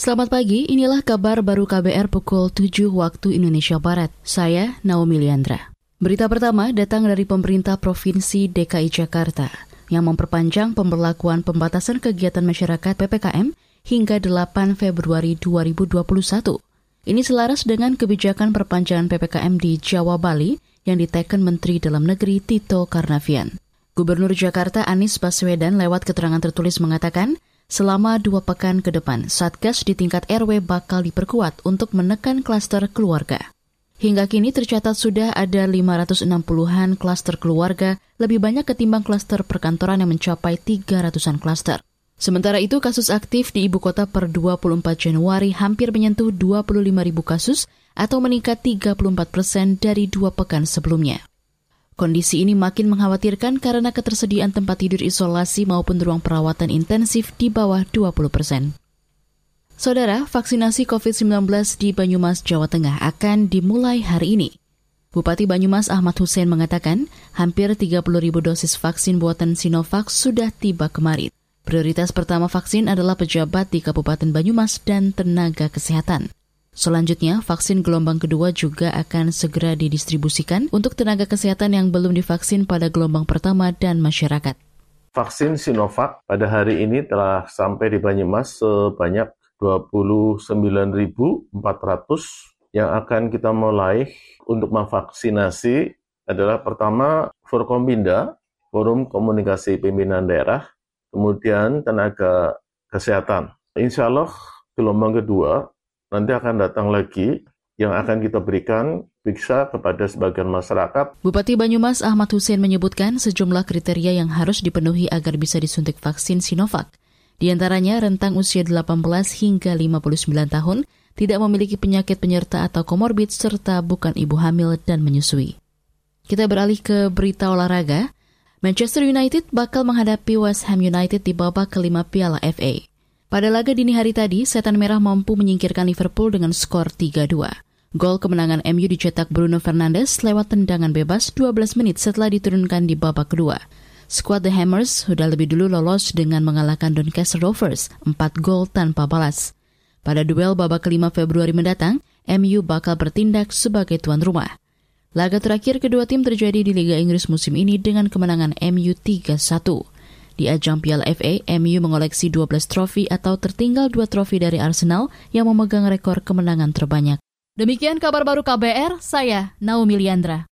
Selamat pagi, inilah kabar baru KBR pukul 7 waktu Indonesia Barat. Saya Naomi Liandra. Berita pertama datang dari pemerintah Provinsi DKI Jakarta yang memperpanjang pemberlakuan pembatasan kegiatan masyarakat PPKM hingga 8 Februari 2021. Ini selaras dengan kebijakan perpanjangan PPKM di Jawa Bali yang diteken Menteri Dalam Negeri Tito Karnavian. Gubernur Jakarta Anies Baswedan lewat keterangan tertulis mengatakan, Selama dua pekan ke depan, Satgas di tingkat RW bakal diperkuat untuk menekan klaster keluarga. Hingga kini tercatat sudah ada 560-an klaster keluarga, lebih banyak ketimbang klaster perkantoran yang mencapai 300-an klaster. Sementara itu, kasus aktif di ibu kota per 24 Januari hampir menyentuh 25 ribu kasus atau meningkat 34 persen dari dua pekan sebelumnya. Kondisi ini makin mengkhawatirkan karena ketersediaan tempat tidur isolasi maupun ruang perawatan intensif di bawah 20 persen. Saudara, vaksinasi COVID-19 di Banyumas, Jawa Tengah akan dimulai hari ini. Bupati Banyumas Ahmad Hussein mengatakan hampir 30 ribu dosis vaksin buatan Sinovac sudah tiba kemarin. Prioritas pertama vaksin adalah pejabat di Kabupaten Banyumas dan tenaga kesehatan. Selanjutnya, vaksin gelombang kedua juga akan segera didistribusikan untuk tenaga kesehatan yang belum divaksin pada gelombang pertama dan masyarakat. Vaksin Sinovac pada hari ini telah sampai di Banyumas sebanyak 29.400 yang akan kita mulai untuk memvaksinasi adalah pertama Forkombinda, Forum Komunikasi Pimpinan Daerah, kemudian tenaga kesehatan. Insya Allah gelombang kedua nanti akan datang lagi yang akan kita berikan bisa kepada sebagian masyarakat. Bupati Banyumas Ahmad Hussein menyebutkan sejumlah kriteria yang harus dipenuhi agar bisa disuntik vaksin Sinovac. Di antaranya rentang usia 18 hingga 59 tahun, tidak memiliki penyakit penyerta atau komorbid, serta bukan ibu hamil dan menyusui. Kita beralih ke berita olahraga. Manchester United bakal menghadapi West Ham United di babak kelima Piala FA. Pada laga dini hari tadi, Setan Merah mampu menyingkirkan Liverpool dengan skor 3-2. Gol kemenangan MU dicetak Bruno Fernandes lewat tendangan bebas 12 menit setelah diturunkan di babak kedua. Skuad The Hammers sudah lebih dulu lolos dengan mengalahkan Doncaster Rovers 4 gol tanpa balas. Pada duel babak kelima Februari mendatang, MU bakal bertindak sebagai tuan rumah. Laga terakhir kedua tim terjadi di Liga Inggris musim ini dengan kemenangan MU 3-1. Di ajang Piala FA, MU mengoleksi 12 trofi atau tertinggal dua trofi dari Arsenal yang memegang rekor kemenangan terbanyak. Demikian kabar baru KBR, saya Naomi Liandra.